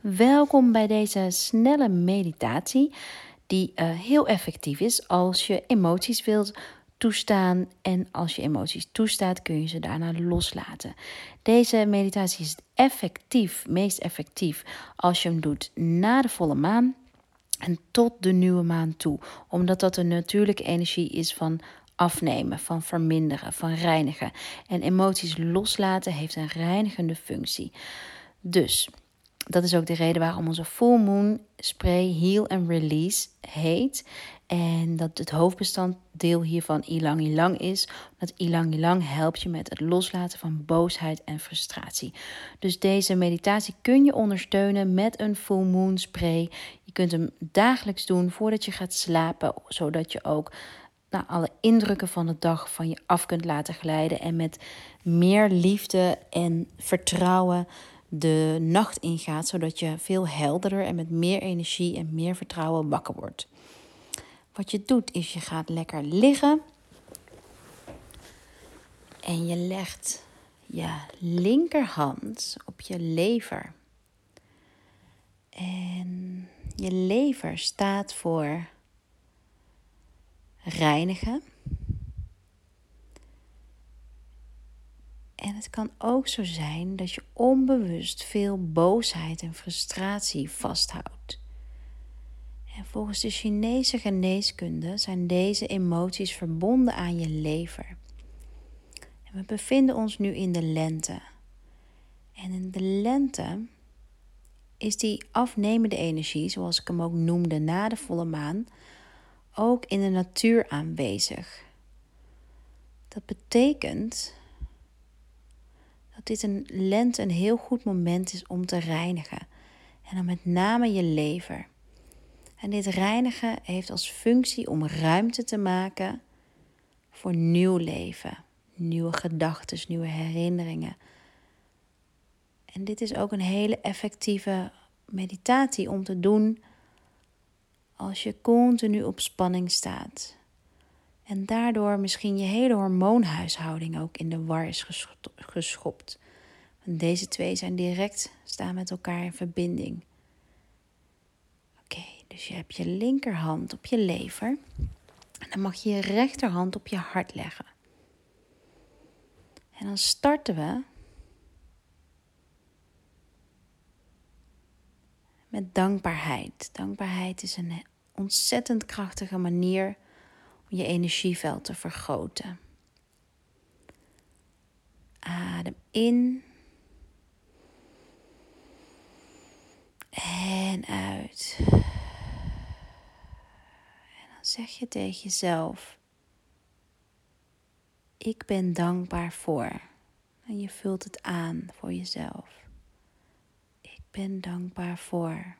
Welkom bij deze snelle meditatie, die uh, heel effectief is als je emoties wilt toestaan. En als je emoties toestaat, kun je ze daarna loslaten. Deze meditatie is effectief, meest effectief, als je hem doet na de volle maan en tot de nieuwe maan toe. Omdat dat een natuurlijke energie is van afnemen, van verminderen, van reinigen. En emoties loslaten heeft een reinigende functie. Dus dat is ook de reden waarom onze Full Moon Spray Heal and Release heet. En dat het hoofdbestanddeel hiervan ilang ilang is. Dat ilang ilang helpt je met het loslaten van boosheid en frustratie. Dus deze meditatie kun je ondersteunen met een Full Moon Spray. Je kunt hem dagelijks doen voordat je gaat slapen, zodat je ook nou, alle indrukken van de dag van je af kunt laten glijden. En met meer liefde en vertrouwen de nacht ingaat, zodat je veel helderder en met meer energie en meer vertrouwen wakker wordt. Wat je doet is je gaat lekker liggen en je legt je linkerhand op je lever. En je lever staat voor reinigen. Het kan ook zo zijn dat je onbewust veel boosheid en frustratie vasthoudt. En volgens de Chinese geneeskunde zijn deze emoties verbonden aan je lever. En we bevinden ons nu in de lente. En in de lente is die afnemende energie, zoals ik hem ook noemde na de volle maan, ook in de natuur aanwezig. Dat betekent dat dit een lente een heel goed moment is om te reinigen. En dan met name je lever. En dit reinigen heeft als functie om ruimte te maken voor nieuw leven, nieuwe gedachten, nieuwe herinneringen. En dit is ook een hele effectieve meditatie om te doen als je continu op spanning staat. En daardoor misschien je hele hormoonhuishouding ook in de war is geschopt. Deze twee zijn direct, staan met elkaar in verbinding. Oké, dus je hebt je linkerhand op je lever. En dan mag je je rechterhand op je hart leggen. En dan starten we met dankbaarheid. Dankbaarheid is een ontzettend krachtige manier je energieveld te vergroten. Adem in. En uit. En dan zeg je tegen jezelf: Ik ben dankbaar voor. En je vult het aan voor jezelf. Ik ben dankbaar voor.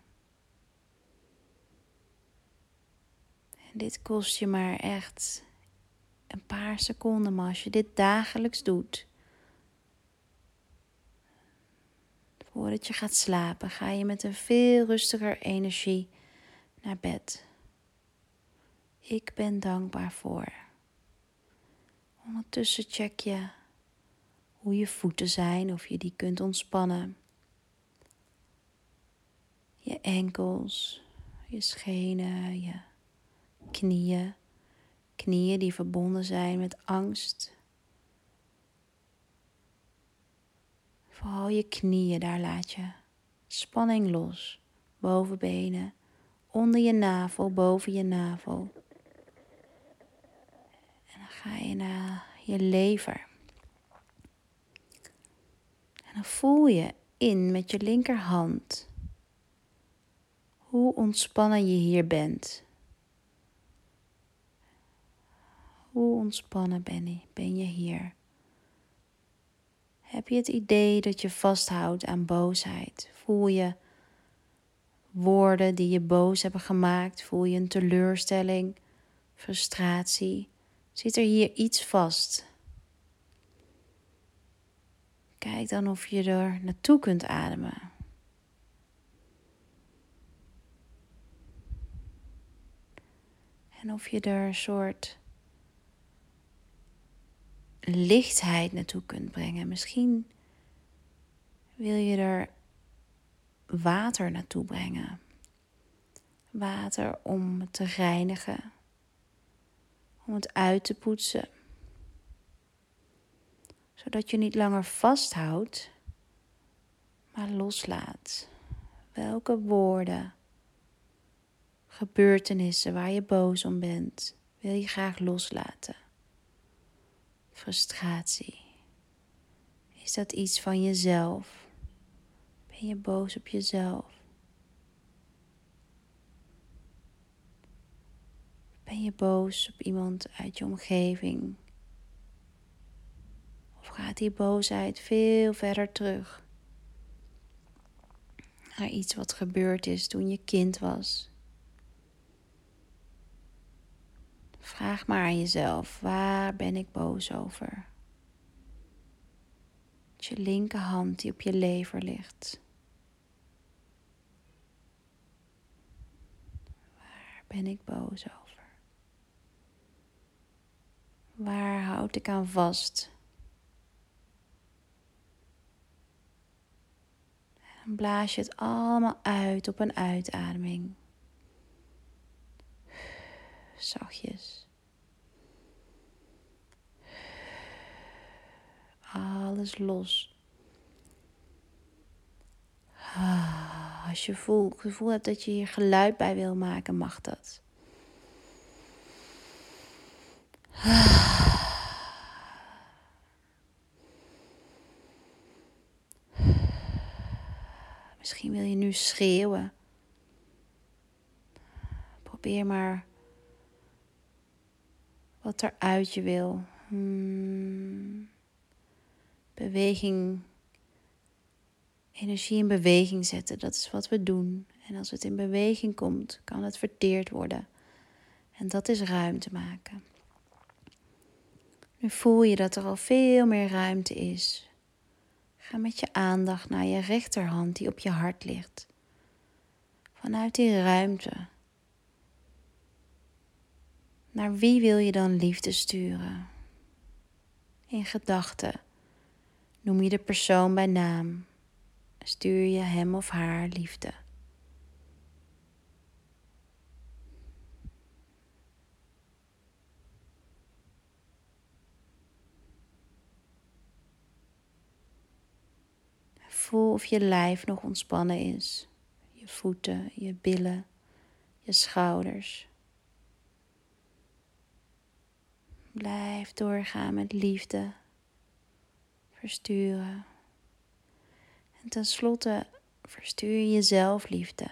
Dit kost je maar echt een paar seconden, maar als je dit dagelijks doet, voordat je gaat slapen, ga je met een veel rustiger energie naar bed. Ik ben dankbaar voor. Ondertussen check je hoe je voeten zijn, of je die kunt ontspannen. Je enkels, je schenen, je knieën. Knieën die verbonden zijn met angst. Vooral je knieën, daar laat je spanning los. Bovenbenen, onder je navel, boven je navel. En dan ga je naar je lever. En dan voel je in met je linkerhand hoe ontspannen je hier bent. Hoe ontspannen ben je, ben je hier? Heb je het idee dat je vasthoudt aan boosheid? Voel je woorden die je boos hebben gemaakt? Voel je een teleurstelling, frustratie? Zit er hier iets vast? Kijk dan of je er naartoe kunt ademen. En of je er een soort lichtheid naartoe kunt brengen. Misschien wil je er water naartoe brengen. Water om te reinigen, om het uit te poetsen, zodat je niet langer vasthoudt, maar loslaat. Welke woorden, gebeurtenissen waar je boos om bent, wil je graag loslaten? Frustratie. Is dat iets van jezelf? Ben je boos op jezelf? Ben je boos op iemand uit je omgeving? Of gaat die boosheid veel verder terug naar iets wat gebeurd is toen je kind was? Vraag maar aan jezelf, waar ben ik boos over? je linkerhand die op je lever ligt. Waar ben ik boos over? Waar houd ik aan vast? Blaas je het allemaal uit op een uitademing. Zachtjes. alles los. Ah, als je voel, het gevoel hebt dat je hier geluid bij wil maken, mag dat. Misschien wil je nu schreeuwen. Probeer maar wat er uit je wil. Hmm beweging, energie in beweging zetten. Dat is wat we doen. En als het in beweging komt, kan het verteerd worden. En dat is ruimte maken. Nu voel je dat er al veel meer ruimte is. Ga met je aandacht naar je rechterhand die op je hart ligt. Vanuit die ruimte. Naar wie wil je dan liefde sturen? In gedachten Noem je de persoon bij naam. Stuur je hem of haar liefde. Voel of je lijf nog ontspannen is. Je voeten, je billen, je schouders. Blijf doorgaan met liefde versturen. En tenslotte verstuur je jezelf liefde.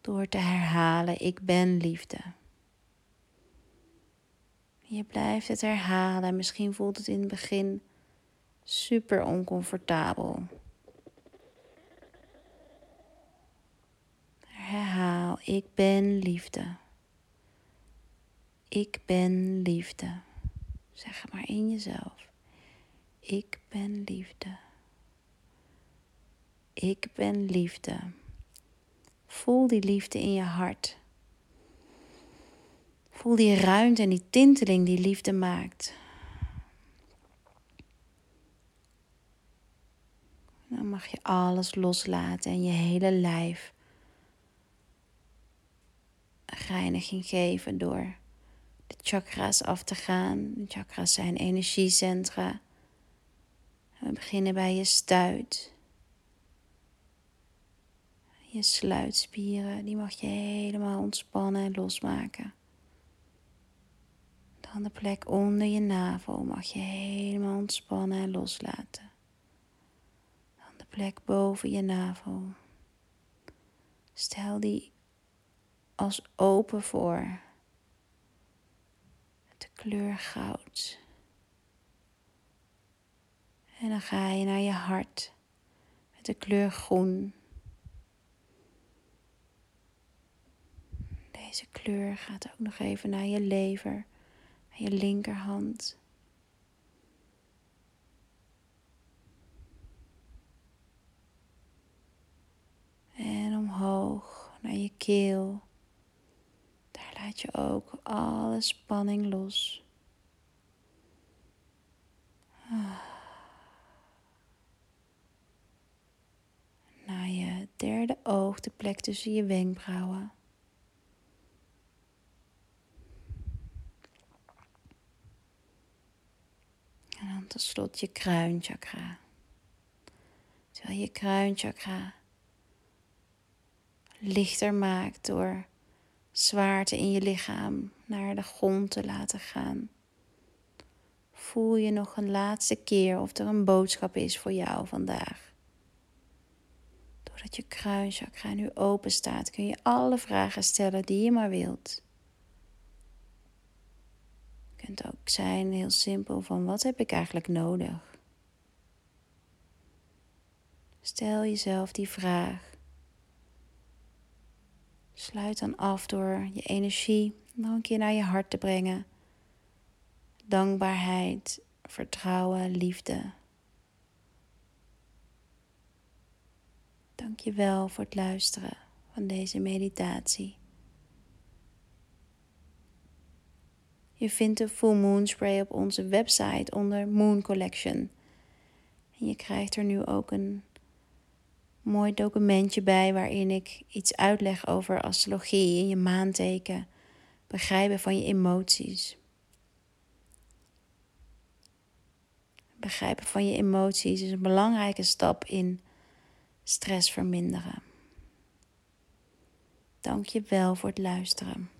Door te herhalen, ik ben liefde. Je blijft het herhalen en misschien voelt het in het begin super oncomfortabel. Herhaal, ik ben liefde. Ik ben liefde. Zeg maar in jezelf. Ik ben liefde. Ik ben liefde. Voel die liefde in je hart. Voel die ruimte en die tinteling die liefde maakt. Dan mag je alles loslaten en je hele lijf reiniging geven door chakra's af te gaan. Chakra's zijn energiecentra we beginnen bij je stuit. Je sluitspieren, die mag je helemaal ontspannen en losmaken. Dan de plek onder je navel mag je helemaal ontspannen en loslaten. Dan de plek boven je navel. Stel die als open voor. Kleur goud. En dan ga je naar je hart met de kleur groen. Deze kleur gaat ook nog even naar je lever, je linkerhand. En omhoog naar je keel. Laat je ook alle spanning los. derde oog, de plek tussen je wenkbrauwen. En dan tot slot je kruinchakra. Terwijl je kruinchakra lichter maakt door zwaarte in je lichaam naar de grond te laten gaan. Voel je nog een laatste keer of er een boodschap is voor jou vandaag. Doordat je kruinchakra nu open staat, kun je alle vragen stellen die je maar wilt. Het kunt ook zijn heel simpel van wat heb ik eigenlijk nodig? Stel jezelf die vraag. Sluit dan af door je energie nog een keer naar je hart te brengen. Dankbaarheid, vertrouwen, liefde. Dank je wel voor het luisteren van deze meditatie. Je vindt de Full Moon Spray op onze website onder Moon Collection. En je krijgt er nu ook een mooi documentje bij waarin ik iets uitleg over astrologie en je maanteken, begrijpen van je emoties. Begrijpen van je emoties is een belangrijke stap in stress verminderen. Dank je wel voor het luisteren.